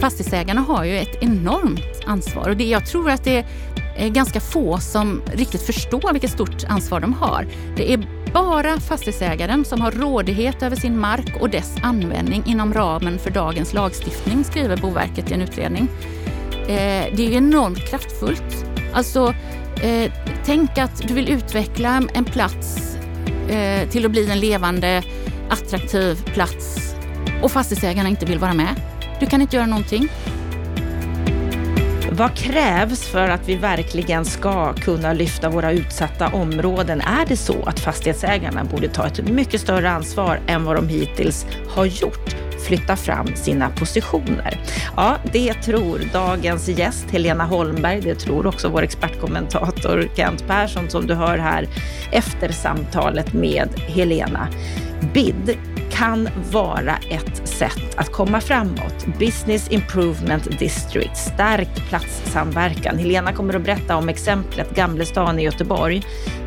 fastighetsägarna har ju ett enormt ansvar och det, jag tror att det är ganska få som riktigt förstår vilket stort ansvar de har. Det är bara fastighetsägaren som har rådighet över sin mark och dess användning inom ramen för dagens lagstiftning, skriver Boverket i en utredning. Eh, det är enormt kraftfullt. Alltså, eh, tänk att du vill utveckla en plats eh, till att bli en levande, attraktiv plats och fastighetsägarna inte vill vara med. Du kan inte göra någonting. Vad krävs för att vi verkligen ska kunna lyfta våra utsatta områden? Är det så att fastighetsägarna borde ta ett mycket större ansvar än vad de hittills har gjort? flytta fram sina positioner. Ja, det tror dagens gäst Helena Holmberg. Det tror också vår expertkommentator Kent Persson som du hör här efter samtalet med Helena. BID kan vara ett sätt att komma framåt. Business Improvement District, stärkt platssamverkan. Helena kommer att berätta om exemplet Gamlestan i Göteborg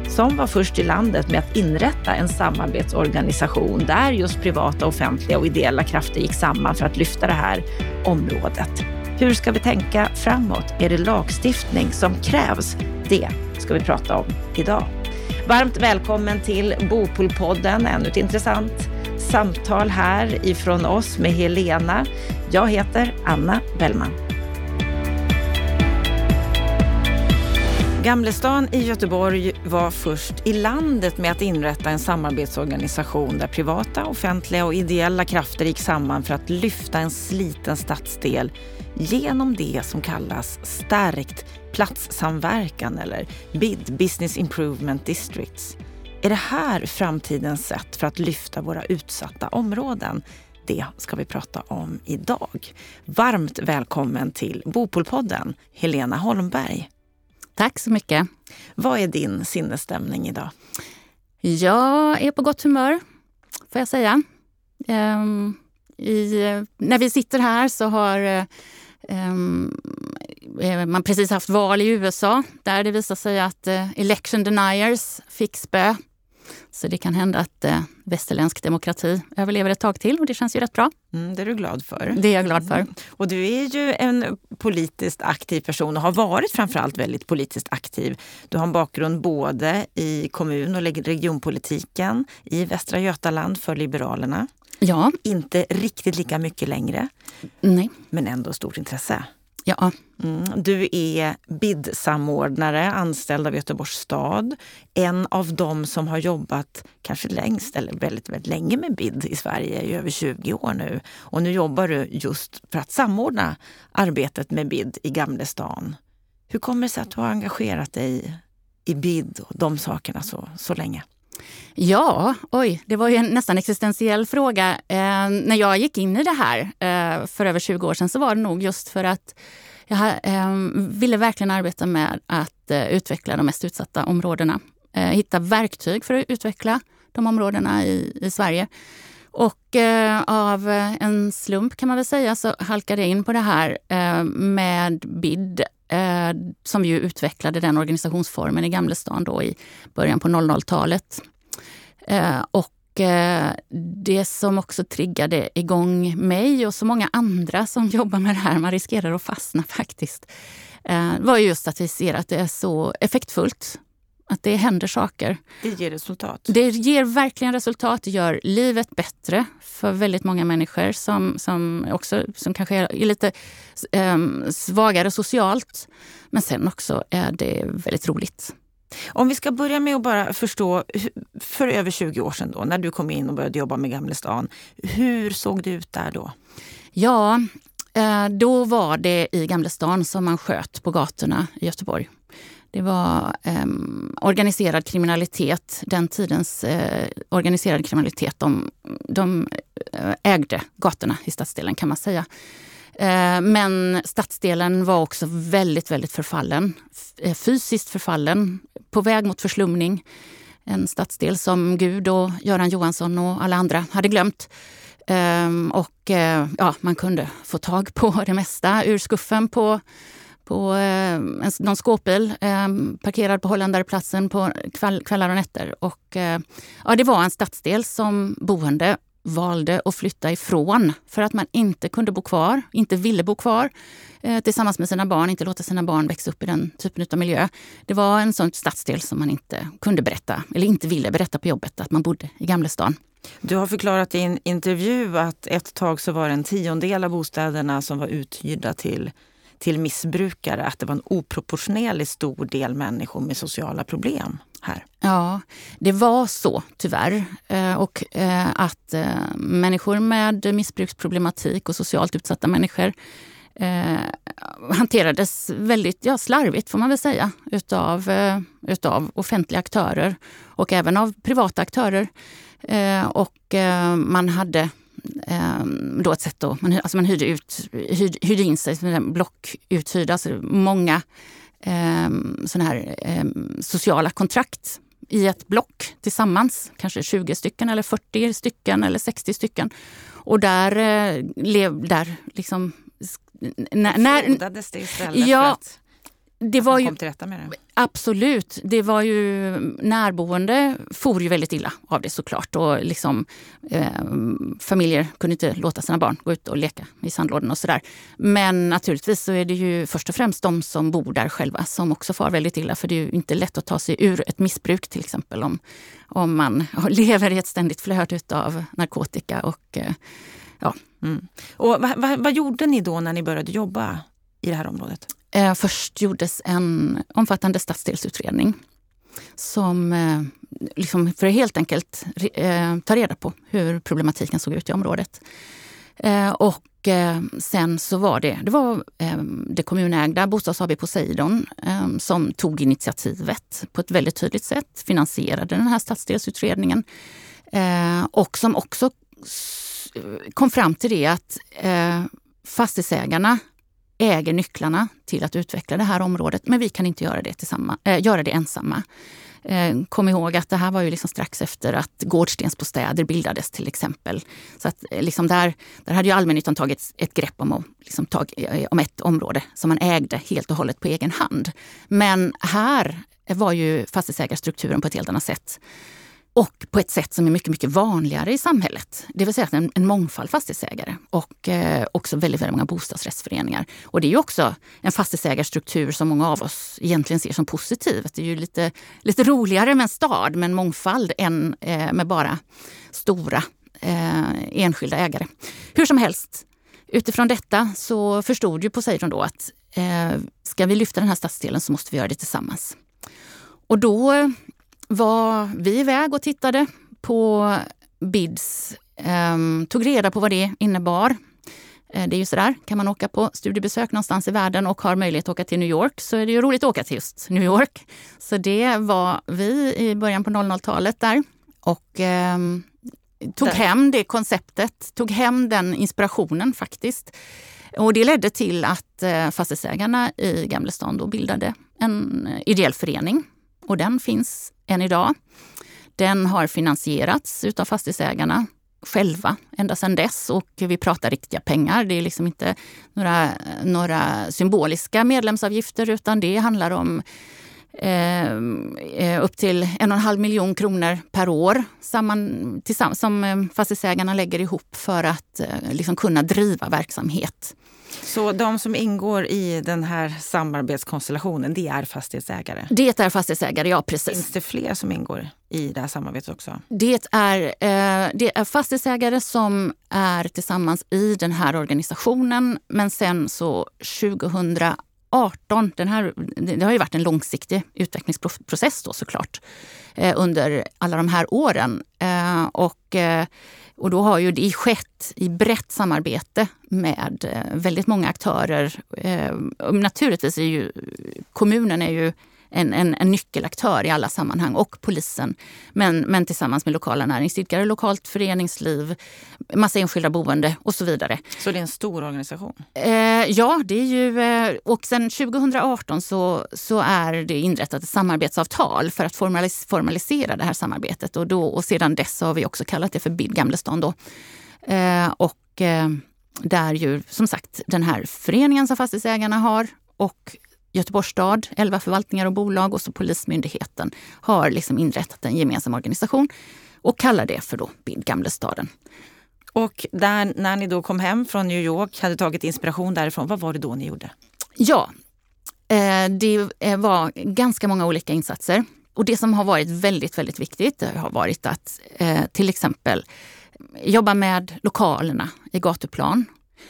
som var först i landet med att inrätta en samarbetsorganisation där just privata, offentliga och ideella krafter gick samman för att lyfta det här området. Hur ska vi tänka framåt? Är det lagstiftning som krävs? Det ska vi prata om idag. Varmt välkommen till Bopolpodden, ännu ett intressant samtal här ifrån oss med Helena. Jag heter Anna Bellman. Gamlestan i Göteborg var först i landet med att inrätta en samarbetsorganisation där privata, offentliga och ideella krafter gick samman för att lyfta en sliten stadsdel genom det som kallas stärkt platssamverkan eller BID, Business Improvement Districts. Är det här framtidens sätt för att lyfta våra utsatta områden? Det ska vi prata om idag. Varmt välkommen till Bopolpodden, Helena Holmberg. Tack så mycket. Vad är din sinnesstämning idag? Jag är på gott humör, får jag säga. Um, i, när vi sitter här så har um, man precis haft val i USA där det visar sig att uh, election deniers fick spö så det kan hända att eh, västerländsk demokrati överlever ett tag till och det känns ju rätt bra. Mm, det är du glad för. Det är jag glad för. Mm. Och du är ju en politiskt aktiv person och har varit framförallt väldigt politiskt aktiv. Du har en bakgrund både i kommun och regionpolitiken i Västra Götaland för Liberalerna. Ja. Inte riktigt lika mycket längre. Nej. Men ändå stort intresse. Ja. Mm. Du är BID-samordnare, anställd av Göteborgs stad. En av dem som har jobbat kanske längst, eller väldigt, väldigt länge med BID i Sverige, i över 20 år nu. Och nu jobbar du just för att samordna arbetet med BID i Gamlestan. Hur kommer det sig att du har engagerat dig i BID och de sakerna så, så länge? Ja, oj, det var ju en nästan existentiell fråga. Eh, när jag gick in i det här eh, för över 20 år sedan så var det nog just för att jag eh, ville verkligen arbeta med att eh, utveckla de mest utsatta områdena. Eh, hitta verktyg för att utveckla de områdena i, i Sverige. Och eh, av en slump kan man väl säga så halkade jag in på det här eh, med BID eh, som ju utvecklade den organisationsformen i Gamlestan då i början på 00-talet. Eh, och eh, det som också triggade igång mig och så många andra som jobbar med det här, man riskerar att fastna faktiskt, eh, var just att vi ser att det är så effektfullt att det händer saker. Det ger resultat? Det ger verkligen resultat. Det gör livet bättre för väldigt många människor som, som, också, som kanske är lite um, svagare socialt. Men sen också är det väldigt roligt. Om vi ska börja med att bara förstå, för över 20 år sedan då, när du kom in och började jobba med Gamlestan. Hur såg det ut där då? Ja, eh, då var det i Gamlestan som man sköt på gatorna i Göteborg. Det var eh, organiserad kriminalitet, den tidens eh, organiserad kriminalitet. De, de eh, ägde gatorna i stadsdelen kan man säga. Eh, men stadsdelen var också väldigt, väldigt förfallen. Eh, fysiskt förfallen, på väg mot förslumning. En stadsdel som Gud och Göran Johansson och alla andra hade glömt. Ehm, och eh, ja, man kunde få tag på det mesta ur skuffen på på eh, en, någon skåpbil eh, parkerad på Holländareplatsen på kväll, kvällar och nätter. Och, eh, ja, det var en stadsdel som boende valde att flytta ifrån för att man inte kunde bo kvar, inte ville bo kvar eh, tillsammans med sina barn, inte låta sina barn växa upp i den typen av miljö. Det var en sån stadsdel som man inte kunde berätta, eller inte ville berätta på jobbet, att man bodde i Gamlestan. Du har förklarat i en intervju att ett tag så var det en tiondel av bostäderna som var uthyrda till till missbrukare, att det var en oproportionerligt stor del människor med sociala problem här. Ja, det var så tyvärr. Eh, och eh, att eh, människor med missbruksproblematik och socialt utsatta människor hanterades väldigt ja, slarvigt får man väl säga utav, utav offentliga aktörer och även av privata aktörer. och man hade då ett sätt då, man, alltså man hyrde, ut, hyrde, hyrde in sig som blockuthyrda, alltså många eh, sådana här eh, sociala kontrakt i ett block tillsammans. Kanske 20 stycken eller 40 stycken eller 60 stycken. Och där, eh, lev, där liksom... När, när, det istället ja, för att det var ju, kom till rätta med det? Absolut. Det var ju, närboende for ju väldigt illa av det såklart. Och liksom, eh, familjer kunde inte låta sina barn gå ut och leka i sandlådan och sådär. Men naturligtvis så är det ju först och främst de som bor där själva som också far väldigt illa. För det är ju inte lätt att ta sig ur ett missbruk till exempel om, om man lever i ett ständigt flöde av narkotika. Och, eh, ja. Mm. och vad, vad, vad gjorde ni då när ni började jobba i det här området? Eh, först gjordes en omfattande stadsdelsutredning som eh, liksom för att helt enkelt eh, ta reda på hur problematiken såg ut i området. Eh, och eh, sen så var det, det var eh, det kommunägda Bostads AB Poseidon eh, som tog initiativet på ett väldigt tydligt sätt, finansierade den här stadsdelsutredningen och som också kom fram till det att fastighetsägarna äger nycklarna till att utveckla det här området, men vi kan inte göra det, tillsammans, äh, eh, göra det ensamma. Eh, kom ihåg att det här var ju liksom strax efter att gårdstensbostäder bildades till exempel. Så att eh, liksom där, där hade ju allmännyttan tagit ett grepp om, liksom tag, eh, om ett område som man ägde helt och hållet på egen hand. Men här var ju fastighetsägarstrukturen på ett helt annat sätt. Och på ett sätt som är mycket, mycket vanligare i samhället. Det vill säga en, en mångfald fastighetsägare och eh, också väldigt, väldigt många bostadsrättsföreningar. Och det är ju också en fastighetsägarstruktur som många av oss egentligen ser som positiv. Det är ju lite, lite roligare med en stad med en mångfald än eh, med bara stora eh, enskilda ägare. Hur som helst, utifrån detta så förstod ju Poseidon då att eh, ska vi lyfta den här stadsdelen så måste vi göra det tillsammans. Och då var vi iväg och tittade på BIDS, um, tog reda på vad det innebar. Eh, det är ju sådär, kan man åka på studiebesök någonstans i världen och har möjlighet att åka till New York så är det ju roligt att åka till just New York. Så det var vi i början på 00-talet där och eh, tog där. hem det konceptet, tog hem den inspirationen faktiskt. Och det ledde till att eh, fastighetsägarna i Gamlestan då bildade en ideell förening och den finns än idag. Den har finansierats utav fastighetsägarna själva ända sedan dess och vi pratar riktiga pengar. Det är liksom inte några, några symboliska medlemsavgifter utan det handlar om eh, eh upp till en och en halv miljon kronor per år samman, som eh, fastighetsägarna lägger ihop för att eh, liksom kunna driva verksamhet. Så de som ingår i den här samarbetskonstellationen, det är fastighetsägare? Det är fastighetsägare, ja precis. Finns det fler som ingår i det här samarbetet också? Det är, eh, det är fastighetsägare som är tillsammans i den här organisationen. Men sen så 2018, den här, det har ju varit en långsiktig utvecklingsprocess då såklart eh, under alla de här åren. Eh, och eh, och då har ju det skett i brett samarbete med eh, väldigt många aktörer. Eh, naturligtvis är ju kommunen är ju en, en, en, nyckelaktör i alla sammanhang och polisen. Men, men tillsammans med lokala näringsidkare, lokalt föreningsliv, massa enskilda boende och så vidare. Så det är en stor organisation? Eh, ja, det är ju... Eh, och sen 2018 så, så är det inrättat ett samarbetsavtal för att formalis formalisera det här samarbetet. Och, då, och sedan dess har vi också kallat det för BID Gamlestan. Då. Eh, och eh, där ju som sagt den här föreningen som fastighetsägarna har och Göteborgs stad, 11 förvaltningar och bolag och så Polismyndigheten har liksom inrättat en gemensam organisation och kallar det för då BID Gamlestaden. Och där, när ni då kom hem från New York, hade tagit inspiration därifrån, vad var det då ni gjorde? Ja, eh, det eh, var ganska många olika insatser. Och det som har varit väldigt, väldigt viktigt har varit att eh, till exempel jobba med lokalerna i gatuplan.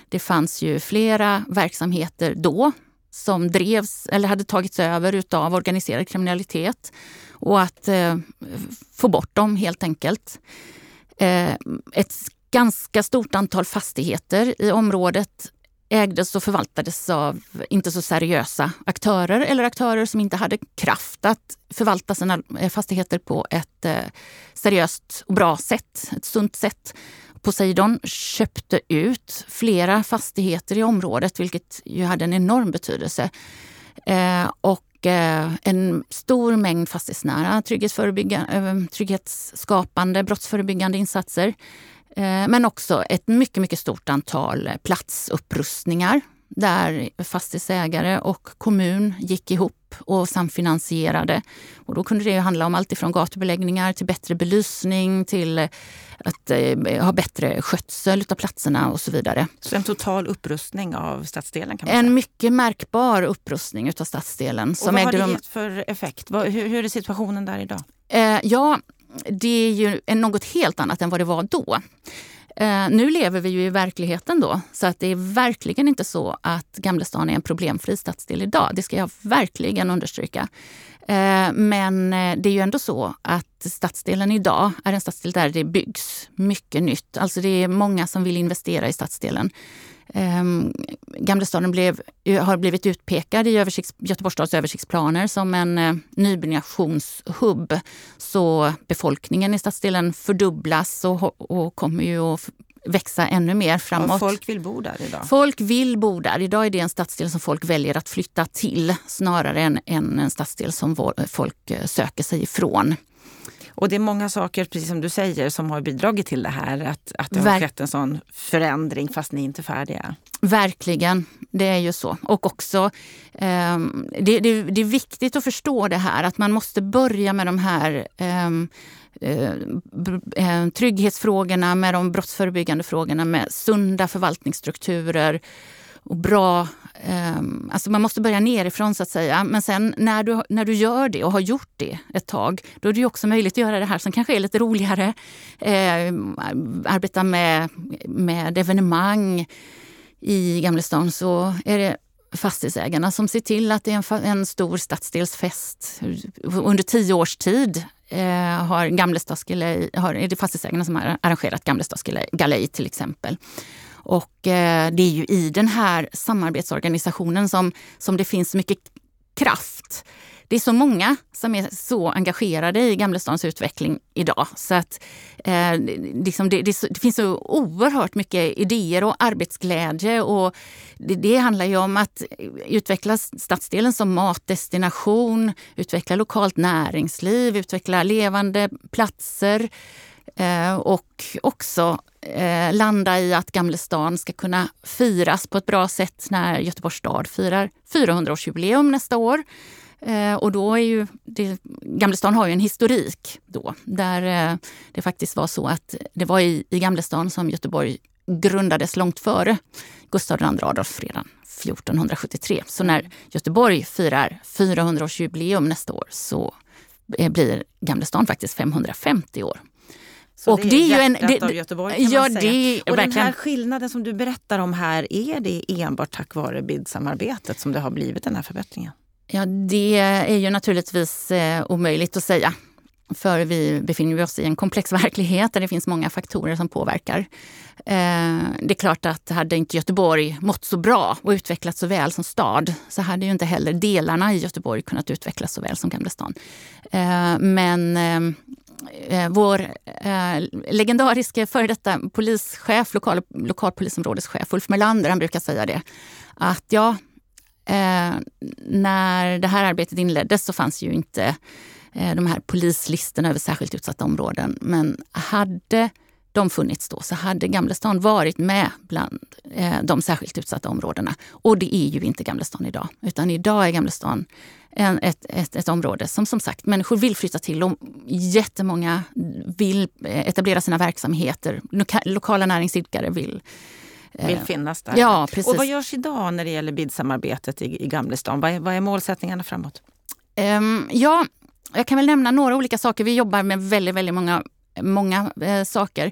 Det fanns ju flera verksamheter då som drevs eller hade tagits över utav organiserad kriminalitet och att eh, få bort dem helt enkelt. Eh, ett ganska stort antal fastigheter i området ägdes och förvaltades av inte så seriösa aktörer eller aktörer som inte hade kraft att förvalta sina eh, fastigheter på ett eh, seriöst och bra sätt, ett sunt sätt. Poseidon köpte ut flera fastigheter i området vilket ju hade en enorm betydelse. Eh, och eh, en stor mängd fastighetsnära eh, trygghetsskapande, brottsförebyggande insatser. Eh, men också ett mycket, mycket stort antal eh, platsupprustningar där fastighetsägare och kommun gick ihop och samfinansierade. Och då kunde det handla om allt ifrån gatubeläggningar till bättre belysning till att eh, ha bättre skötsel av platserna och så vidare. Så en total upprustning av stadsdelen? Kan man en säga. mycket märkbar upprustning av stadsdelen. Som och vad har det gett för effekt? Hur, hur är situationen där idag? Eh, ja, det är ju något helt annat än vad det var då. Eh, nu lever vi ju i verkligheten då, så att det är verkligen inte så att Gamlestan är en problemfri stadsdel idag. Det ska jag verkligen understryka. Eh, men eh, det är ju ändå så att stadsdelen idag är en stadsdel där det byggs mycket nytt. Alltså det är många som vill investera i stadsdelen. Um, Gamlestaden blev, har blivit utpekad i översikts, Göteborgs stads översiktsplaner som en uh, nybyggnationshubb. Så befolkningen i stadsdelen fördubblas och, och kommer ju att växa ännu mer framåt. Och folk vill bo där idag? Folk vill bo där. Idag är det en stadsdel som folk väljer att flytta till snarare än, än en stadsdel som folk eh, söker sig ifrån. Och det är många saker, precis som du säger, som har bidragit till det här. Att, att det har Ver skett en sån förändring fast ni inte är färdiga. Verkligen, det är ju så. Och också, eh, det, det, det, är viktigt att förstå det här att man måste börja med de här ehm, eh, eh, trygghetsfrågorna, med de brottsförebyggande frågorna, med sunda förvaltningsstrukturer och bra Eh, alltså man måste börja nerifrån så att säga. Men sen när du, när du gör det och har gjort det ett tag, då är det också möjligt att göra det här som kanske är lite roligare. Eh, arbeta med, med evenemang i Gamlestan så är det fastighetsägarna som ser till att det är en, en stor stadsdelsfest. Under tio års tid eh, har har, är det fastighetsägarna som har arrangerat Gamlestadsgalej till exempel. Och eh, det är ju i den här samarbetsorganisationen som, som det finns mycket kraft. Det är så många som är så engagerade i Gamlestans utveckling idag. Så att, eh, liksom det, det, det, finns så oerhört mycket idéer och arbetsglädje. Och det, det, handlar ju om att utveckla stadsdelen som matdestination, utveckla lokalt näringsliv, utveckla levande platser eh, och också eh, landa i att Gamlestan ska kunna firas på ett bra sätt när Göteborgs stad firar 400-årsjubileum nästa år. Eh, och då är ju det, Gamlestan har ju en historik då där eh, det faktiskt var så att det var i, i Gamlestan som Göteborg grundades långt före Gustav II Adolf redan 1473. Så när Göteborg firar 400-årsjubileum nästa år så eh, blir Gamlestan faktiskt 550 år. Så och det är, det är ju en, det, av Göteborg kan ja, man säga. Det, och verkligen. den här skillnaden som du berättar om här, är det enbart tack vare BID-samarbetet som det har blivit den här förbättringen? Ja, det är ju naturligtvis eh, omöjligt att säga. För vi befinner oss i en komplex verklighet där det finns många faktorer som påverkar. Eh, det är klart att hade inte Göteborg mått så bra och utvecklats så väl som stad så hade ju inte heller delarna i Göteborg kunnat utvecklas så väl som Gamla stan. Eh, men eh, Eh, vår eh, legendariske före detta polischef, lokal, lokalpolisområdeschef Ulf Melander, han brukar säga det. Att ja, eh, när det här arbetet inleddes så fanns ju inte eh, de här polislistorna över särskilt utsatta områden. Men hade de funnits då så hade Gamlestan varit med bland eh, de särskilt utsatta områdena. Och det är ju inte Gamlestan idag. Utan idag är Gamlestan en, ett, ett, ett område som som sagt människor vill flytta till och jättemånga vill eh, etablera sina verksamheter. Loka, lokala näringsidkare vill eh, vill finnas där. Ja, precis. Och vad görs idag när det gäller BID-samarbetet i, i Gamlestan? Vad är, vad är målsättningarna framåt? Um, ja, jag kan väl nämna några olika saker. Vi jobbar med väldigt, väldigt många många eh, saker.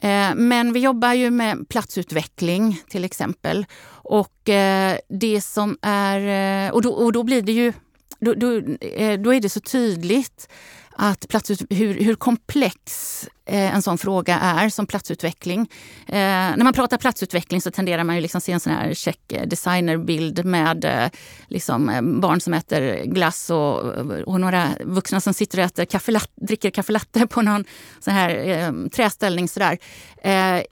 Eh, men vi jobbar ju med platsutveckling till exempel. Och eh, det som är... Eh, och, då, och då blir det ju... Då, då, eh, då är det så tydligt att platsut, hur, hur komplex Eh, en sån fråga är som platsutveckling. Eh, när man pratar platsutveckling så tenderar man ju liksom se en sån här check eh, designerbild med eh, liksom, eh, barn som äter glass och, och några vuxna som sitter och äter kaffelatte, dricker kaffelatte på någon sån här eh, träställning. Sådär.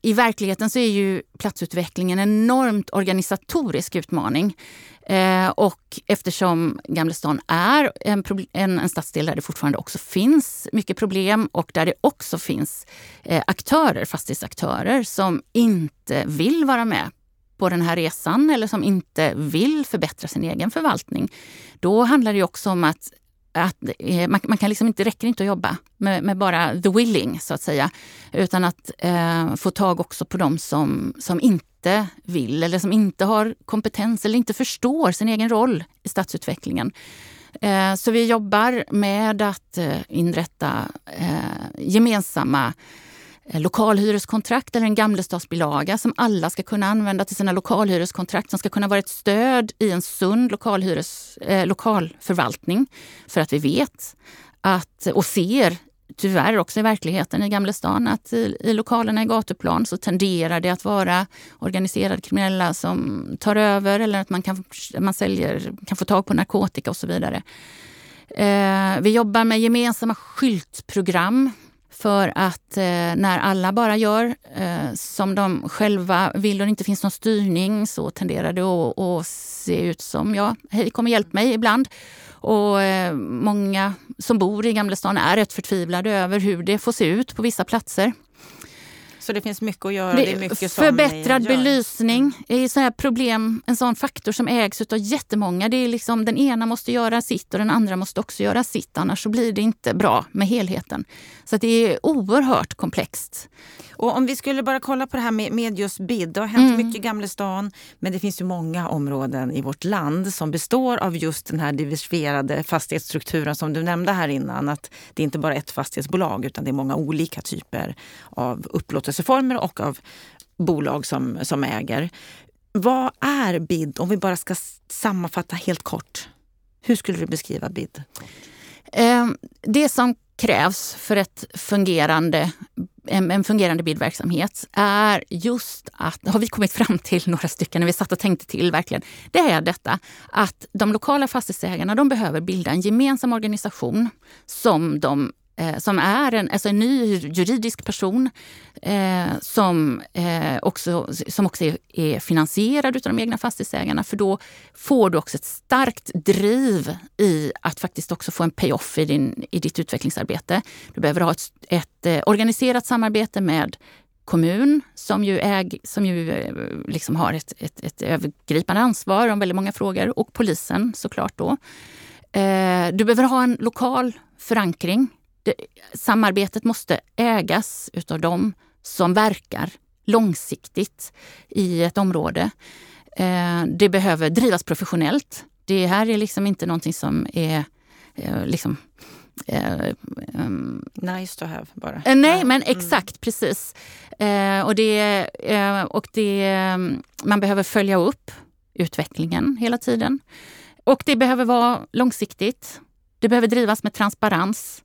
I verkligheten så är ju platsutveckling en enormt organisatorisk utmaning. Eh, och eftersom Gamlestan är en, en, en stadsdel där det fortfarande också finns mycket problem och där det också finns eh, aktörer, fastighetsaktörer som inte vill vara med på den här resan eller som inte vill förbättra sin egen förvaltning. Då handlar det också om att att eh, man, man, kan liksom inte, räcker inte att jobba med, med, bara the willing, så att säga. Utan att eh, få tag också på de som, som inte vill eller som inte har kompetens eller inte förstår sin egen roll i stadsutvecklingen. Eh, så vi jobbar med att eh, inrätta eh, gemensamma lokalhyreskontrakt eller en gamlestadsbilaga som alla ska kunna använda till sina lokalhyreskontrakt som ska kunna vara ett stöd i en sund lokalhyres, eh, lokalförvaltning. För att vi vet att, och ser tyvärr också i verkligheten i Gamlestan att i, i lokalerna i gatuplan så tenderar det att vara organiserade kriminella som tar över eller att man kan, man säljer, kan få tag på narkotika och så vidare. Eh, vi jobbar med gemensamma skyltprogram för att eh, när alla bara gör eh, som de själva vill och det inte finns någon styrning så tenderar det att, att se ut som, ja, hej kom och hjälp mig ibland. Och eh, många som bor i Gamlestan är rätt förtvivlade över hur det får se ut på vissa platser. Så det finns mycket att göra? Det, det mycket förbättrad belysning är så här problem, en sån faktor som ägs av jättemånga. Det är liksom, den ena måste göra sitt och den andra måste också göra sitt. Annars så blir det inte bra med helheten. Så det är oerhört komplext. Och om vi skulle bara kolla på det här med, med just BID. Det har hänt mm. mycket i Gamlestan men det finns ju många områden i vårt land som består av just den här diversifierade fastighetsstrukturen som du nämnde här innan. Att det är inte bara ett fastighetsbolag utan det är många olika typer av upplåtelseformer och av bolag som, som äger. Vad är BID om vi bara ska sammanfatta helt kort? Hur skulle du beskriva BID? Eh, det som krävs för ett fungerande, en, en fungerande bildverksamhet är just att, har vi kommit fram till några stycken när vi satt och tänkte till verkligen, det är detta att de lokala fastighetsägarna de behöver bilda en gemensam organisation som de eh, som är en, alltså en ny juridisk person eh, som, eh, också, som också är, är finansierad av de egna fastighetsägarna. För då får du också ett starkt driv i att faktiskt också få en payoff i, din, i ditt utvecklingsarbete. Du behöver ha ett, ett eh, organiserat samarbete med kommun som ju, äg, som ju eh, liksom har ett, ett, ett övergripande ansvar om väldigt många frågor och polisen såklart då. Eh, du behöver ha en lokal förankring det, samarbetet måste ägas utav dem som verkar långsiktigt i ett område. Eh, det behöver drivas professionellt. Det här är liksom inte någonting som är eh, liksom, eh, um, nice to have bara. Eh, nej, men mm. exakt mm. precis. Eh, och det, och det, man behöver följa upp utvecklingen hela tiden. Och det behöver vara långsiktigt. Det behöver drivas med transparens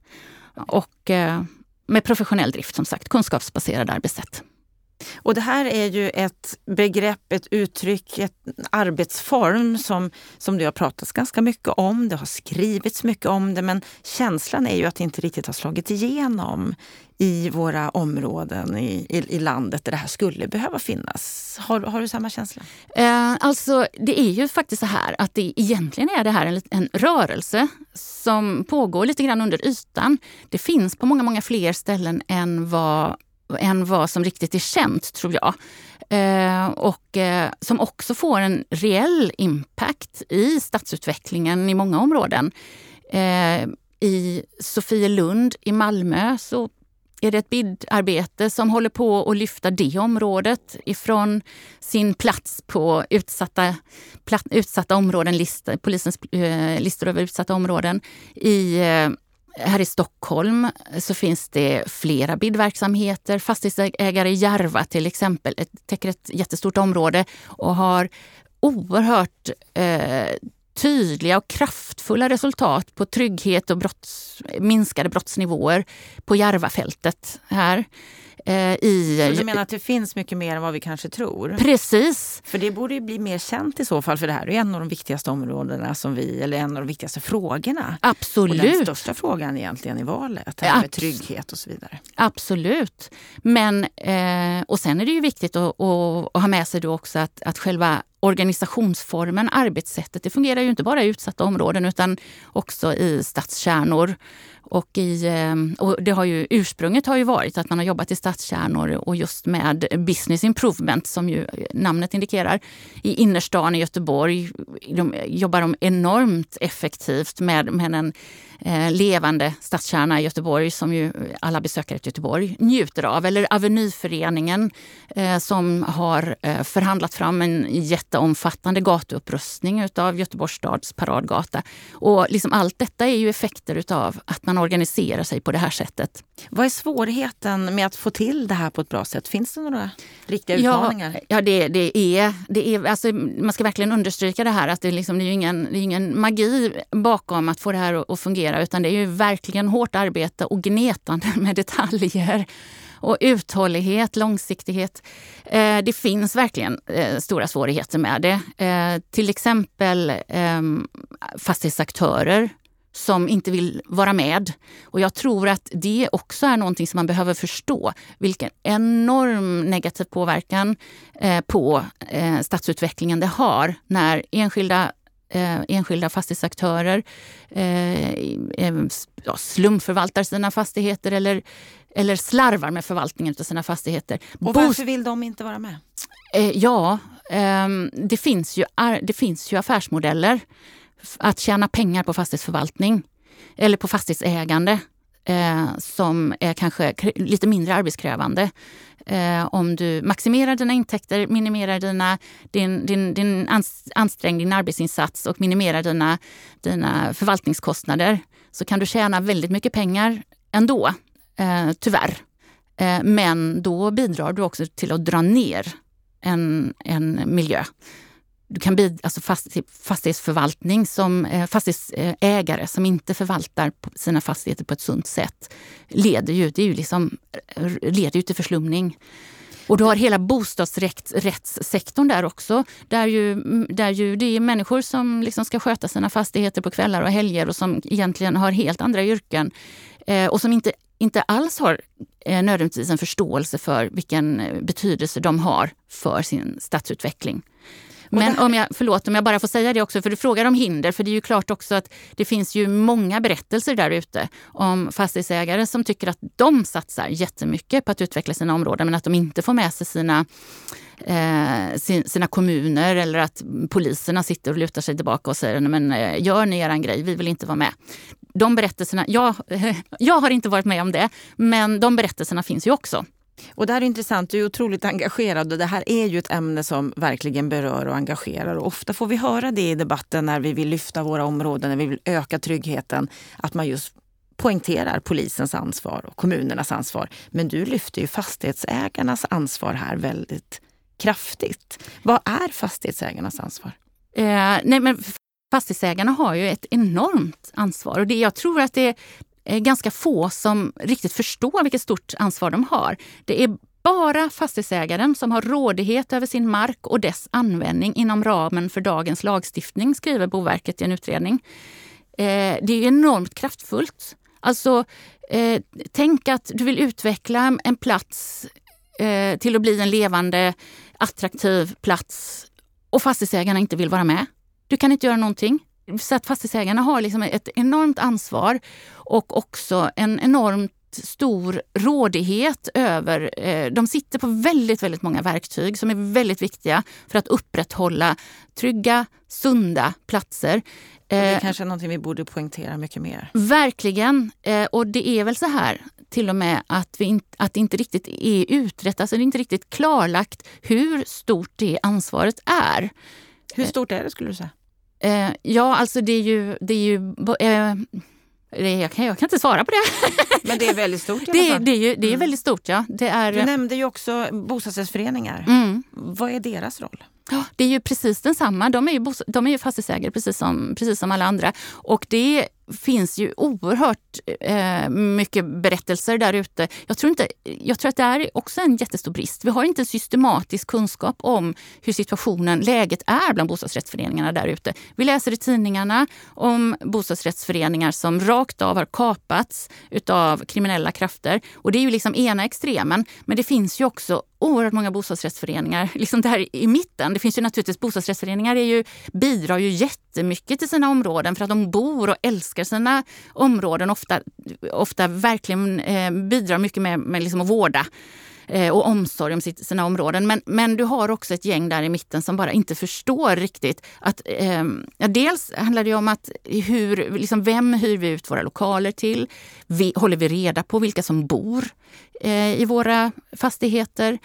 och eh, med professionell drift som sagt, kunskapsbaserade arbetssätt. Och det här är ju ett begrepp, ett uttryck, en arbetsform som, som det har pratats ganska mycket om. Det har skrivits mycket om det men känslan är ju att det inte riktigt har slagit igenom i våra områden i, i, i landet där det här skulle behöva finnas. Har, har du samma känsla? Eh, alltså det är ju faktiskt så här att det egentligen är det här en, en rörelse som pågår lite grann under ytan. Det finns på många, många fler ställen än vad än vad som riktigt är känt, tror jag. Eh, och eh, som också får en reell impact i stadsutvecklingen i många områden. Eh, I Sofielund i Malmö så är det ett BID-arbete som håller på att lyfta det området ifrån sin plats på utsatta, platt, utsatta områden, list, polisens eh, listor över utsatta områden. I, eh, här i Stockholm eh, så finns det flera bidverksamheter. Fastighetsägare i Järva till exempel täcker ett jättestort område och har oerhört eh, tydliga och kraftfulla resultat på trygghet och brotts, minskade brottsnivåer på Järvafältet här. Eh, I, så du menar att det finns mycket mer än vad vi kanske tror? Precis. För det borde ju bli mer känt i så fall, för det här är en av de viktigaste områdena som vi, eller en av de viktigaste frågorna. Absolut. Och den största frågan egentligen i valet, här med trygghet och så vidare. Absolut. Men, eh, och sen är det ju viktigt att, att, att ha med sig då också att, att själva organisationsformen, arbetssättet, det fungerar ju inte bara i utsatta områden utan också i stadskärnor. Och, i, eh, och det har ju, ursprunget har ju varit att man har jobbat i stadskärnor och just med business improvement som ju namnet indikerar. I innerstan i Göteborg de jobbar de enormt effektivt med, med en eh, levande stadskärna i Göteborg som ju alla besökare till Göteborg njuter av. Eller Avenyföreningen eh, som har eh, förhandlat fram en jätteomfattande gatuupprustning utav Göteborgs stads paradgata. Och liksom allt detta är ju effekter utav att man organiserar sig på det här sättet. Vad är svårigheten med att få till det här på ett bra sätt? Finns det några riktiga utmaningar? Ja, ja det, det, är, det är alltså, man ska verkligen understryka det här att det, liksom, det är ingen, det är ingen magi bakom att få det här att fungera fungera utan det är ju verkligen hårt arbete och gnetande med detaljer och uthållighet, långsiktighet. Eh, det finns verkligen eh, stora svårigheter med det. Eh, till exempel eh, fastighetsaktörer som inte vill vara med. Och jag tror att det också är någonting som man behöver förstå. Vilken enorm negativ påverkan eh, på eh, stadsutvecklingen det har när enskilda eh, enskilda fastighetsaktörer eh, ja, slumförvaltar sina fastigheter eller, eller slarvar med förvaltningen av sina fastigheter. Och varför vill de inte vara med? Eh, ja, ehm, det, finns ju, det finns ju affärsmodeller att tjäna pengar på fastighetsförvaltning eller på fastighetsägande eh, som är kanske lite mindre arbetskrävande. Eh, om du maximerar dina intäkter, minimerar dina, din, din, din ansträngning, din arbetsinsats och minimerar dina, dina förvaltningskostnader så kan du tjäna väldigt mycket pengar ändå, eh, tyvärr. Eh, men då bidrar du också till att dra ner en, en miljö du kan bidra alltså fastighetsförvaltning som eh, fastighetsägare som inte förvaltar sina fastigheter på ett sunt sätt leder ju, det är ju liksom, leder ju till förslumning. Och du har hela bostadsrättssektorn där också. Där ju, där ju det är människor som liksom ska sköta sina fastigheter på kvällar och helger och som egentligen har helt andra yrken. Eh, och som inte, inte alls har eh, nödvändigtvis en förståelse för vilken betydelse de har för sin stadsutveckling. Men om jag, förlåt om jag bara får säga det också, för du frågar om hinder. För det är ju klart också att det finns ju många berättelser där ute om fastighetsägare som tycker att de satsar jättemycket på att utveckla sina områden men att de inte får med sig sina eh, sina kommuner eller att poliserna sitter och lutar sig tillbaka och säger men eh, gör ni er grej, vi vill inte vara med. De berättelserna, jag, jag har inte varit med om det, men de berättelserna finns ju också. Och det här är intressant, du är otroligt engagerad och det här är ju ett ämne som verkligen berör och engagerar. Och ofta får vi höra det i debatten när vi vill lyfta våra områden, när vi vill öka tryggheten, att man just poängterar polisens ansvar och kommunernas ansvar. Men du lyfter ju fastighetsägarnas ansvar här väldigt kraftigt. Vad är fastighetsägarnas ansvar? Eh, nej men fastighetsägarna har ju ett enormt ansvar och det, jag tror att det, Eh, ganska få som riktigt förstår vilket stort ansvar de har. Det är bara fastighetsägaren som har rådighet över sin mark och dess användning inom ramen för dagens lagstiftning, skriver Boverket i en utredning. Eh, det är enormt kraftfullt. Alltså, eh, tänk att du vill utveckla en plats eh, till att bli en levande, attraktiv plats och fastighetsägarna inte vill vara med. Du kan inte göra någonting. Så att fastighetsägarna har liksom ett enormt ansvar och också en enormt stor rådighet över... Eh, de sitter på väldigt, väldigt många verktyg som är väldigt viktiga för att upprätthålla trygga, sunda platser. Och det är kanske är någonting vi borde poängtera mycket mer. Verkligen. Och det är väl så här till och med att, vi inte, att det inte riktigt är utrett, alltså det är inte riktigt klarlagt hur stort det ansvaret är. Hur stort är det skulle du säga? Eh, ja, alltså det är ju... Det är ju eh, jag kan, jag kan inte svara på det. Men det är väldigt stort i alla fall. Det, det är, ju, det är mm. väldigt stort, ja. Det är, du nämnde ju också bostadsrättsföreningar. Mm. Vad är deras roll? Det är ju precis densamma. De är ju, de är ju fastighetsägare precis som, precis som alla andra. Och det finns ju oerhört eh, mycket berättelser där ute. Jag tror, jag tror att det är också en jättestor brist. Vi har inte systematisk kunskap om hur situationen, läget är bland bostadsrättsföreningarna där ute. Vi läser i tidningarna om bostadsrättsföreningar som rakt av har kapats utav kriminella krafter. Och det är ju liksom ena extremen. Men det finns ju också oerhört många bostadsrättsföreningar liksom där i mitten. Det finns ju naturligtvis bostadsrättsföreningar är ju, bidrar ju jättemycket till sina områden för att de bor och älskar sina områden. Ofta, ofta verkligen eh, bidrar mycket med, med liksom att vårda eh, och omsorg om sina områden. Men, men du har också ett gäng där i mitten som bara inte förstår riktigt att eh, dels handlar det om att hur, liksom, vem hyr vi ut våra lokaler till? Vi, håller vi reda på vilka som bor eh, i våra fastigheter?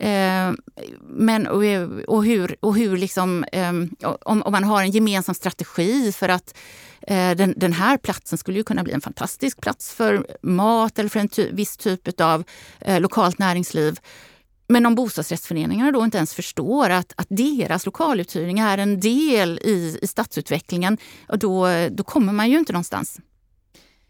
Eh, men, och, och, hur, och hur liksom, eh, om, om, man har en gemensam strategi för att eh, Eh, den, den, här platsen skulle ju kunna bli en fantastisk plats för mat eller för en ty viss typ av eh, lokalt näringsliv. Men om bostadsrättsföreningarna då inte ens förstår att, att deras lokaluthyrning är en del i, i stadsutvecklingen, då, då kommer man ju inte någonstans.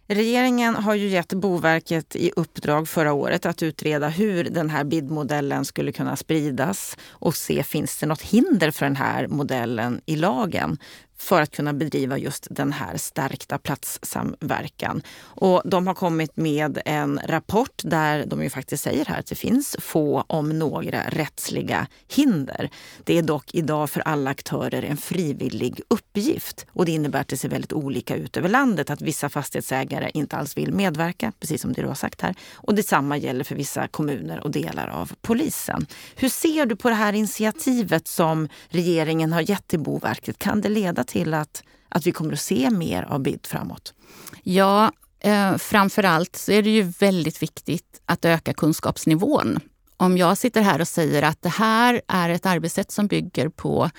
Regeringen har ju gett Boverket i uppdrag förra året att utreda hur den här BID-modellen skulle kunna spridas och se finns det något hinder för den här modellen i lagen för att kunna bedriva just den här stärkta platssamverkan. Och de har kommit med en rapport där de ju faktiskt säger här att det finns få, om några, rättsliga hinder. Det är dock idag för alla aktörer en frivillig uppgift och det innebär att det ser väldigt olika ut över landet. Att vissa fastighetsägare inte alls vill medverka, precis som det du har sagt här. Och detsamma gäller för vissa kommuner och delar av polisen. Hur ser du på det här initiativet som regeringen har gett till Boverket? Kan det leda till att, att vi kommer att se mer av BID framåt? Ja, eh, framförallt så är det ju väldigt viktigt att öka kunskapsnivån. Om jag sitter här och säger att det här är ett arbetssätt som bygger på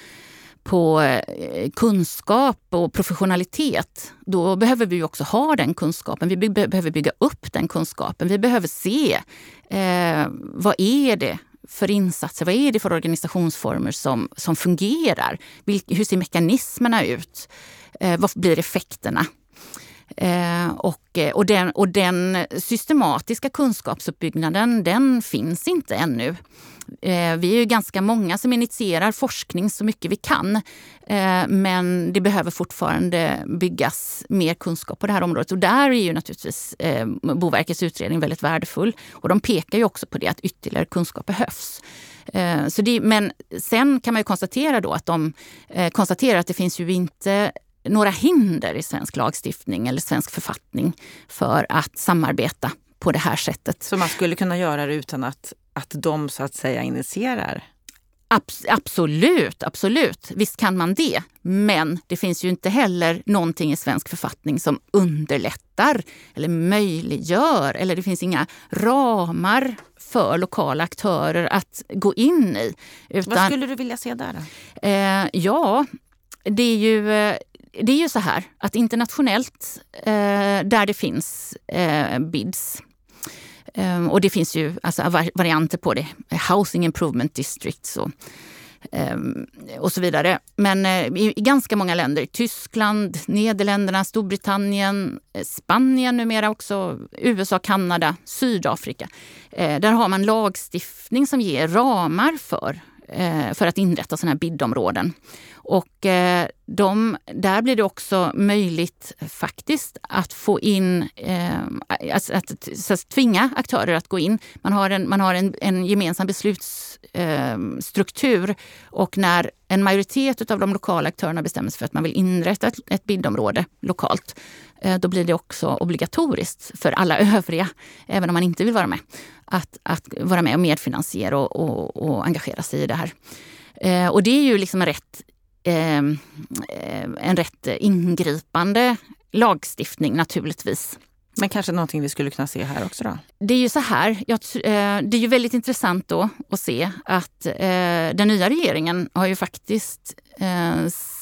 på eh, kunskap och professionalitet, då behöver vi också ha den kunskapen. Vi behöver bygga upp den kunskapen. Vi behöver se eh, vad är det för insatser? Vad är det för organisationsformer som, som fungerar? Hur ser mekanismerna ut? Eh, vad blir effekterna? Eh, och, eh, och, den, och den systematiska kunskapsuppbyggnaden, den finns inte ännu. Eh, vi är ju ganska många som initierar forskning så mycket vi kan. Eh, men det behöver fortfarande byggas mer kunskap på det här området. Och där är ju naturligtvis eh, Boverkets utredning väldigt värdefull. Och de pekar ju också på det, att ytterligare kunskap behövs. Eh, så det, men sen kan man ju konstatera då att de eh, konstaterar att det finns ju inte några hinder i svensk lagstiftning eller svensk författning för att samarbeta på det här sättet. Så man skulle kunna göra det utan att, att de så att säga initierar? Abs absolut, absolut. Visst kan man det. Men det finns ju inte heller någonting i svensk författning som underlättar eller möjliggör eller det finns inga ramar för lokala aktörer att gå in i. Utan, Vad skulle du vilja se där? Eh, ja, det är ju eh, det är ju så här att internationellt, eh, där det finns eh, bids eh, och det finns ju alltså, varianter på det. Housing Improvement Districts och, eh, och så vidare. Men eh, i, i, ganska många länder, Tyskland, Nederländerna, Storbritannien, Spanien numera också, USA, Kanada, Sydafrika. Där har man lagstiftning som ger ramar för Eh, för att inrätta sådana här bidområden. Och eh, de, där blir det också möjligt faktiskt att få in, eh, alltså att, att, att, tvinga aktörer att gå in. Man har en, man har en, en gemensam beslutsstruktur och när en majoritet av de lokala aktörerna bestämmer sig för att man vill inrätta ett, ett bidområde lokalt, då blir det också obligatoriskt för alla övriga, även om man inte vill vara med, att, att vara med och medfinansiera och, och, och engagera sig i det här. Eh, och det är ju liksom en rätt, eh, en rätt ingripande lagstiftning naturligtvis. Men kanske någonting vi skulle kunna se här också då? Det är ju så här, jag, det är ju väldigt intressant då att se att den nya regeringen har ju faktiskt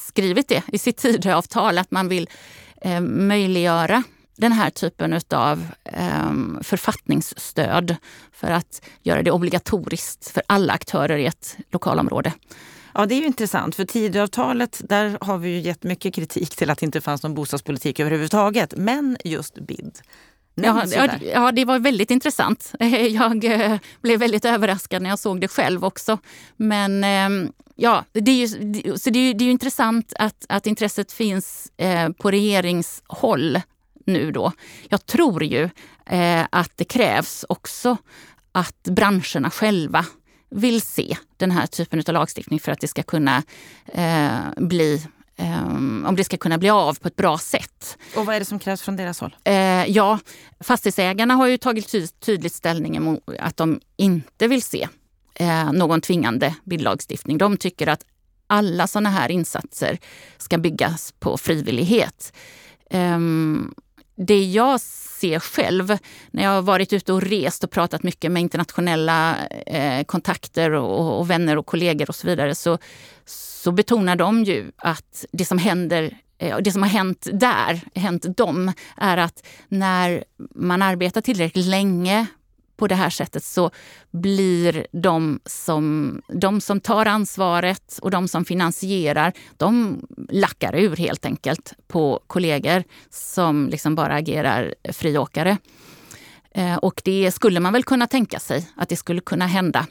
skrivit det i sitt Tidöavtal att man vill möjliggöra den här typen av eh, författningsstöd för att göra det obligatoriskt för alla aktörer i ett lokalområde. Ja, det är ju intressant. För Tidöavtalet, där har vi ju gett mycket kritik till att det inte fanns någon bostadspolitik överhuvudtaget. Men just BID. Ja, ja, det var väldigt intressant. Jag eh, blev väldigt överraskad när jag såg det själv också. Men ehm, ja, det är ju, så det är, det är intressant att, att intresset finns eh, på regeringshåll nu då. Jag tror ju eh, att det krävs också att branscherna själva vill se den här typen av lagstiftning för att det ska kunna eh, bli Um, om det ska kunna bli av på ett bra sätt. Och vad är det som krävs från deras håll? Uh, ja, fastighetsägarna har ju tagit ty tydligt ställning emot att de inte vill se uh, någon tvingande bildlagstiftning. De tycker att alla sådana här insatser ska byggas på frivillighet. Um, det jag ser själv när jag har varit ute och rest och pratat mycket med internationella eh, kontakter och, och, vänner och kollegor och så vidare så, så betonar de ju att det som händer eh, det som har hänt där, hänt dem, är att när man arbetar tillräckligt länge på det här sättet så blir de som, de som tar ansvaret och de som finansierar, de lackar ur helt enkelt på kollegor som liksom bara agerar friåkare. Eh, och det skulle man väl kunna tänka sig att det skulle kunna hända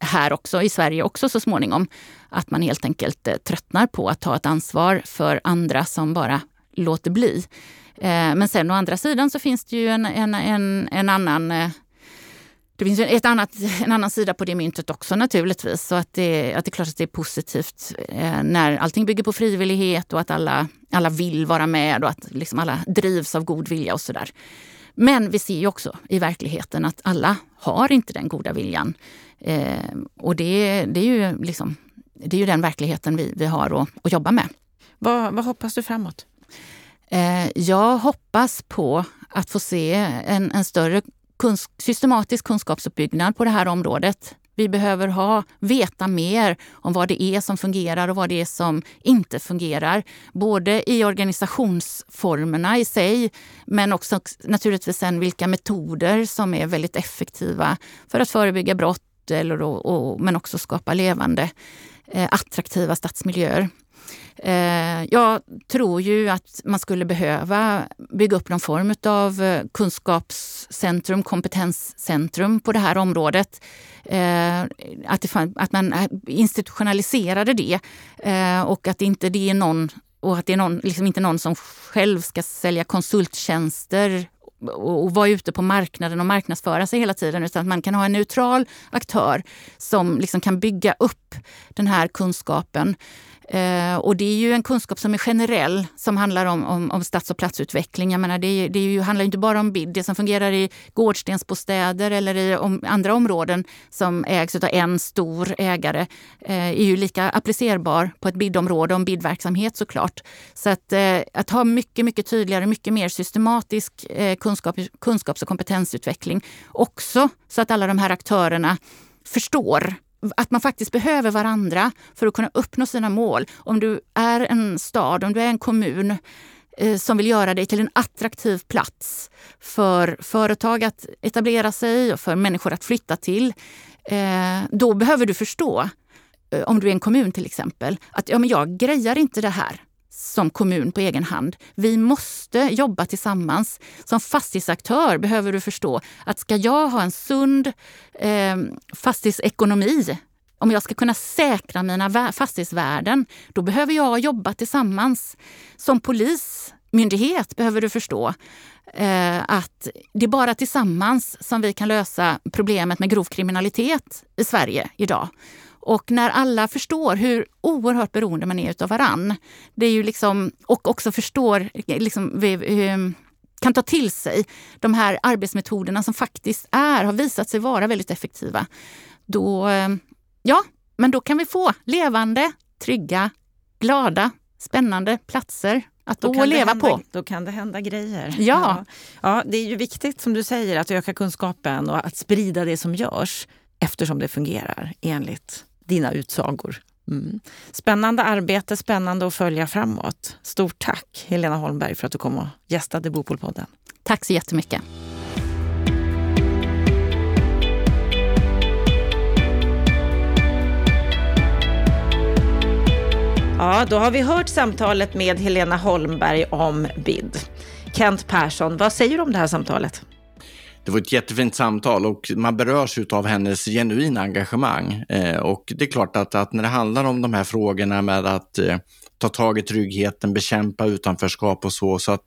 här också, i Sverige också så småningom. Att man helt enkelt eh, tröttnar på att ta ett ansvar för andra som bara låter bli. Eh, men sen å andra sidan så finns det ju en, en, en, en annan det finns ett annat, en annan sida på det myntet också naturligtvis. Så att det, att det är klart att det är positivt eh, när allting bygger på frivillighet och att alla, alla vill vara med och att liksom alla drivs av god vilja och sådär. Men vi ser ju också i verkligheten att alla har inte den goda viljan. Eh, och det, det, är ju liksom, det är ju den verkligheten vi, vi har att, att jobba med. Vad, vad hoppas du framåt? Eh, jag hoppas på att få se en, en större kunsk systematisk kunskapsuppbyggnad på det här området. Vi behöver ha, veta mer om vad det är som fungerar och vad det är som inte fungerar. Både i organisationsformerna i sig, men också naturligtvis sen vilka metoder som är väldigt effektiva för att förebygga brott eller, och, och, men också skapa levande, eh, attraktiva stadsmiljöer. Eh, jag tror ju att man skulle behöva bygga upp någon form av eh, kunskapscentrum, kompetenscentrum på det här området. Eh, att, det, att man institutionaliserade det och att inte det är någon och att det är någon, liksom inte någon som själv ska sälja konsulttjänster och vara ute på marknaden och marknadsföra sig hela tiden utan att man kan ha en neutral aktör som liksom kan bygga upp den här kunskapen. Eh, och det är ju en kunskap som är generell, som handlar om, om, om stads och platsutveckling. Jag menar, det, det ju, handlar inte bara om BID. Det som fungerar i gårdstensbostäder eller i om, andra områden som ägs av en stor ägare eh, är ju lika applicerbar på ett BID-område och en BID-verksamhet såklart. Så att, eh, att ha mycket, mycket tydligare, mycket mer systematisk eh, kunskap, kunskaps och kompetensutveckling också så att alla de här aktörerna förstår att man faktiskt behöver varandra för att kunna uppnå sina mål. Om du är en stad, om du är en kommun eh, som vill göra dig till en attraktiv plats för företag att etablera sig och för människor att flytta till. Eh, då behöver du förstå, eh, om du är en kommun till exempel, att ja, men jag grejar inte det här som kommun på egen hand. Vi måste jobba tillsammans. Som fastighetsaktör behöver du förstå att ska jag ha en sund eh, fastighetsekonomi om jag ska kunna säkra mina fastighetsvärden, då behöver jag jobba tillsammans. Som polismyndighet behöver du förstå eh, att det är bara tillsammans som vi kan lösa problemet med grov kriminalitet i Sverige idag. Och när alla förstår hur oerhört beroende man är av varann, det är ju liksom, och också förstår, liksom, kan ta till sig de här arbetsmetoderna som faktiskt är, har visat sig vara väldigt effektiva. Då, ja, men då kan vi få levande, trygga, glada, spännande platser att bo och leva hända, på. Då kan det hända grejer. Ja. ja. Ja, det är ju viktigt som du säger att öka kunskapen och att sprida det som görs eftersom det fungerar enligt dina utsagor. Mm. Spännande arbete, spännande att följa framåt. Stort tack Helena Holmberg för att du kom och gästade Bopolpodden. Tack så jättemycket. Ja, då har vi hört samtalet med Helena Holmberg om BID. Kent Persson, vad säger du om det här samtalet? Det var ett jättefint samtal och man berörs av hennes genuina engagemang. Eh, och det är klart att, att, när det handlar om de här frågorna med att eh, ta tag i tryggheten, bekämpa utanförskap och så, så att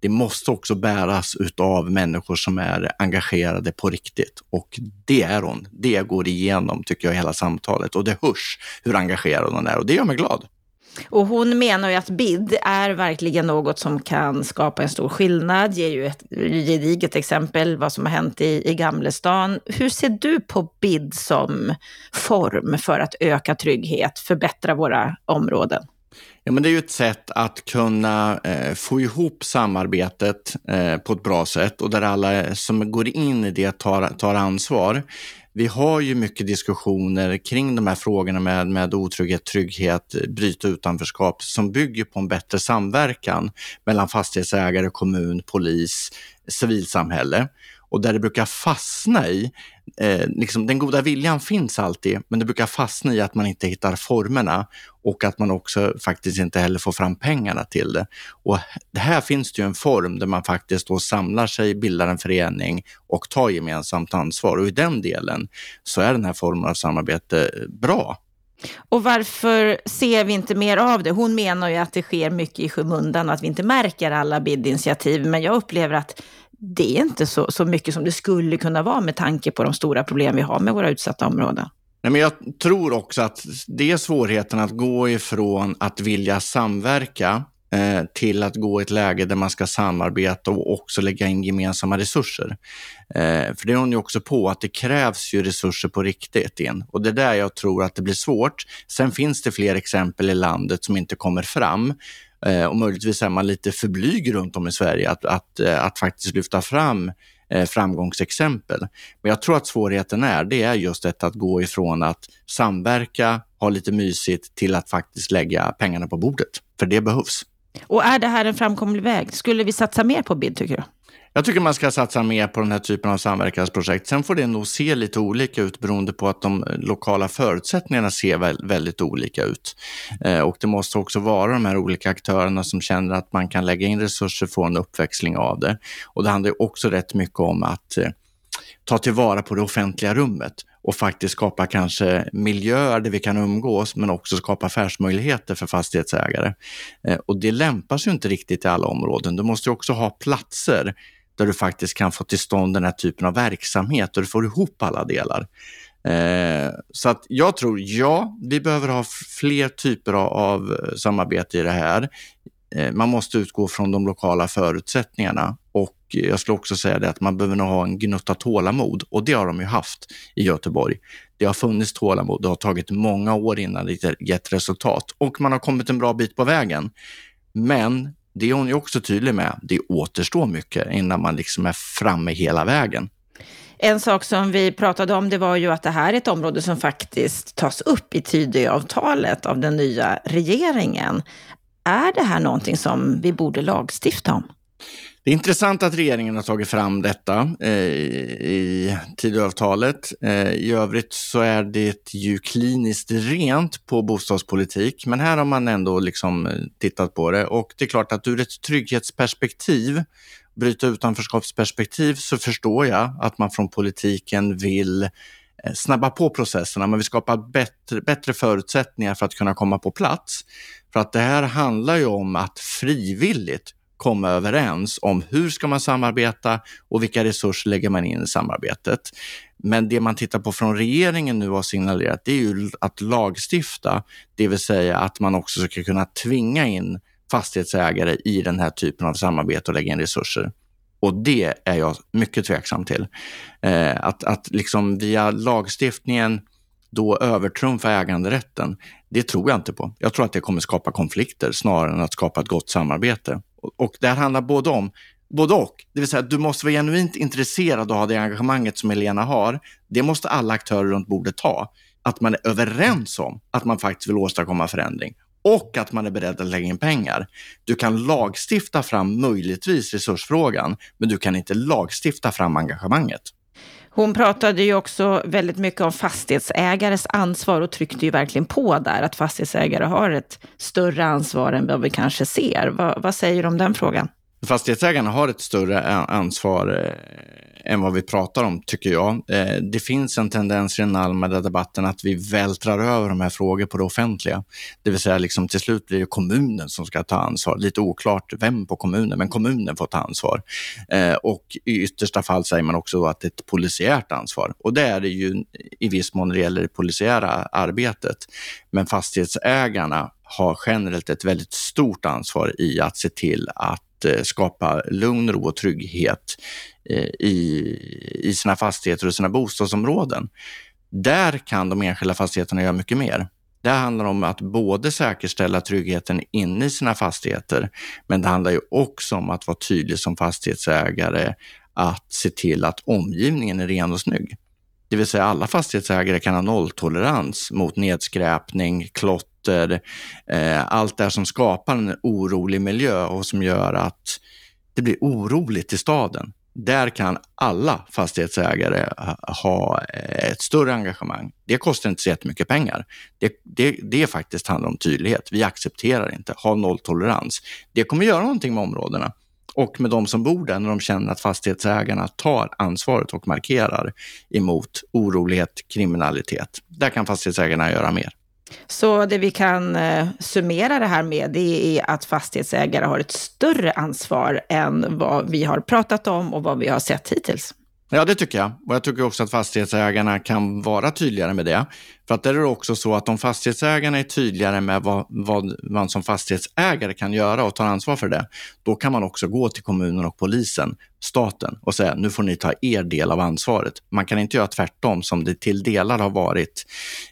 det måste också bäras av människor som är engagerade på riktigt. Och det är hon. Det går igenom, tycker jag, hela samtalet. Och det hörs hur engagerad hon är och det gör mig glad. Och hon menar ju att BID är verkligen något som kan skapa en stor skillnad, ger ju ett gediget exempel vad som har hänt i, i Gamlestan. Hur ser du på BID som form för att öka trygghet, förbättra våra områden? Ja, men det är ju ett sätt att kunna eh, få ihop samarbetet eh, på ett bra sätt och där alla som går in i det tar, tar ansvar vi har ju mycket diskussioner kring de här frågorna med, med otrygghet, trygghet, bryta utanförskap som bygger på en bättre samverkan mellan fastighetsägare, kommun, polis, civilsamhälle. Och där det brukar fastna i, eh, liksom, den goda viljan finns alltid, men det brukar fastna i att man inte hittar formerna och att man också faktiskt inte heller får fram pengarna till det. Och här finns det ju en form där man faktiskt då samlar sig, bildar en förening och tar gemensamt ansvar. Och i den delen så är den här formen av samarbete bra. Och varför ser vi inte mer av det? Hon menar ju att det sker mycket i skymundan och att vi inte märker alla BID-initiativ, men jag upplever att det är inte så, så mycket som det skulle kunna vara med tanke på de stora problem vi har med våra utsatta områden. Nej, men jag tror också att det är svårigheten att gå ifrån att vilja samverka eh, till att gå i ett läge där man ska samarbeta och också lägga in gemensamma resurser. Eh, för det är hon ju också på, att det krävs ju resurser på riktigt igen. Och det är där jag tror att det blir svårt. Sen finns det fler exempel i landet som inte kommer fram. Eh, och möjligtvis är man lite för blyg runt om i Sverige att, att, eh, att faktiskt lyfta fram eh, framgångsexempel. Men jag tror att svårigheten är, det är just detta att gå ifrån att samverka, ha lite mysigt till att faktiskt lägga pengarna på bordet. För det behövs. Och är det här en framkomlig väg? Skulle vi satsa mer på BID tycker du? Jag tycker man ska satsa mer på den här typen av samverkansprojekt. Sen får det nog se lite olika ut beroende på att de eh, lokala förutsättningarna ser väldigt olika ut. Eh, och det måste också vara de här olika aktörerna som känner att man kan lägga in resurser, få en uppväxling av det. Och det handlar också rätt mycket om att eh, ta tillvara på det offentliga rummet och faktiskt skapa kanske miljöer där vi kan umgås men också skapa affärsmöjligheter för fastighetsägare. Och det lämpar sig inte riktigt i alla områden. Du måste också ha platser där du faktiskt kan få till stånd den här typen av verksamhet och du får ihop alla delar. Eh, så att jag tror, ja, vi behöver ha fler typer av, av eh, samarbete i det här. Eh, man måste utgå från de lokala förutsättningarna och jag skulle också säga det att man behöver nog ha en gnutta tålamod och det har de ju haft i Göteborg. Det har funnits tålamod, det har tagit många år innan det gett resultat och man har kommit en bra bit på vägen. Men det är hon ju också tydlig med. Det återstår mycket innan man liksom är framme hela vägen. En sak som vi pratade om det var ju att det här är ett område som faktiskt tas upp i Tidöavtalet av den nya regeringen. Är det här någonting som vi borde lagstifta om? Det är intressant att regeringen har tagit fram detta eh, i Tidöavtalet. Eh, I övrigt så är det ju kliniskt rent på bostadspolitik, men här har man ändå liksom eh, tittat på det och det är klart att ur ett trygghetsperspektiv, bryta utanförskapsperspektiv, så förstår jag att man från politiken vill eh, snabba på processerna, men vi skapar bättre, bättre förutsättningar för att kunna komma på plats. För att det här handlar ju om att frivilligt komma överens om hur ska man samarbeta och vilka resurser lägger man in i samarbetet. Men det man tittar på från regeringen nu har signalerat, det är ju att lagstifta, det vill säga att man också ska kunna tvinga in fastighetsägare i den här typen av samarbete och lägga in resurser. Och det är jag mycket tveksam till. Eh, att, att liksom via lagstiftningen då övertrumfa äganderätten, det tror jag inte på. Jag tror att det kommer skapa konflikter snarare än att skapa ett gott samarbete. Och, det här handlar både om både och. Det vill säga du måste vara genuint intresserad och ha det engagemanget som Elena har. Det måste alla aktörer runt bordet ha. Att man är överens om att man faktiskt vill åstadkomma förändring och att man är beredd att lägga in pengar. Du kan lagstifta fram möjligtvis resursfrågan, men du kan inte lagstifta fram engagemanget. Hon pratade ju också väldigt mycket om fastighetsägares ansvar och tryckte ju verkligen på där att fastighetsägare har ett större ansvar än vad vi kanske ser. vad, vad säger du om den frågan? Fastighetsägarna har ett större ansvar eh, än vad vi pratar om, tycker jag. Eh, det finns en tendens i den allmänna debatten att vi vältrar över de här frågorna på det offentliga. Det vill säga, liksom, till slut blir det kommunen som ska ta ansvar. Lite oklart vem på kommunen, men kommunen får ta ansvar. Eh, och i yttersta fall säger man också att det är ett polisiärt ansvar. Och det är det ju i viss mån när det gäller det polisiära arbetet. Men fastighetsägarna har generellt ett väldigt stort ansvar i att se till att Eh, skapa lugn, ro och trygghet eh, i, i sina fastigheter och sina bostadsområden. Där kan de enskilda fastigheterna göra mycket mer. Det handlar om att både säkerställa tryggheten inne i sina fastigheter, men det handlar ju också om att vara tydlig som fastighetsägare att se till att omgivningen är ren och snygg. Det vill säga alla fastighetsägare kan ha nolltolerans mot nedskräpning, klotter rötter. eh, allt det som skapar en orolig miljö och som gör att det blir oroligt i staden. Där kan alla fastighetsägare eh, ha eh, ett större engagemang. Det kostar inte så jättemycket pengar. Det, det, det faktiskt handlar om tydlighet. Vi accepterar inte, ha nolltolerans. Det kommer göra någonting med områdena och med de som bor där när de känner att fastighetsägarna tar ansvaret och markerar emot orolighet, kriminalitet. Där kan fastighetsägarna göra mer. Så det vi kan eh, summera det här med, det är att fastighetsägare har ett större ansvar än vad vi har pratat om och vad vi har sett hittills. Ja, det tycker jag. Och jag tycker också att fastighetsägarna kan vara tydligare med det. För att det är också så att om fastighetsägarna är tydligare med vad, vad man som fastighetsägare kan göra och tar ansvar för det, då kan man också gå till kommunen och polisen, staten, och säga nu får ni ta er del av ansvaret. Man kan inte göra tvärtom som det till delar har varit,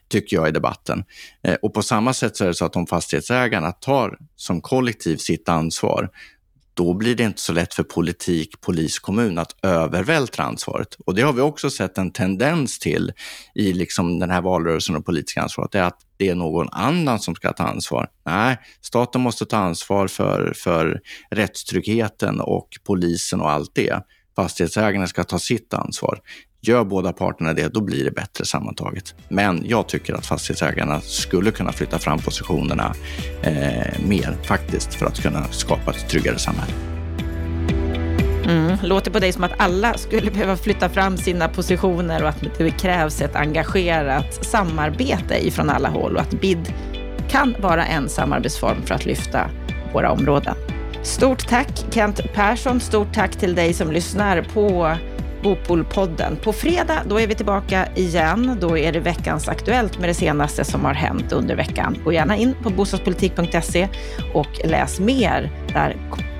tycker jag, i debatten. Eh, och på samma sätt så är det så att om fastighetsägarna tar som kollektiv sitt ansvar, då blir det inte så lätt för politik, polis, kommun att övervältra ansvaret. Och det har vi också sett en tendens till i liksom den här valrörelsen och politiska ansvaret, det är att det är någon annan som ska ta ansvar. Nej, staten måste ta ansvar för, för rättstryggheten och polisen och allt det. Fastighetsägarna ska ta sitt ansvar. Gör båda parterna det, då blir det bättre sammantaget. Men jag tycker att fastighetsägarna skulle kunna flytta fram positionerna eh, mer faktiskt för att kunna skapa ett tryggare samhälle. Mm. Låter på dig som att alla skulle behöva flytta fram sina positioner och att det krävs ett engagerat samarbete ifrån alla håll och att BID kan vara en samarbetsform för att lyfta våra områden. Stort tack Kent Persson, stort tack till dig som lyssnar på Bopolpodden. På fredag då är vi tillbaka igen. Då är det veckans Aktuellt med det senaste som har hänt under veckan. Gå gärna in på bostadspolitik.se och läs mer. Där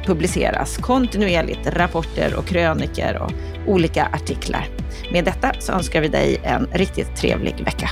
publiceras kontinuerligt rapporter och kröniker och olika artiklar. Med detta så önskar vi dig en riktigt trevlig vecka.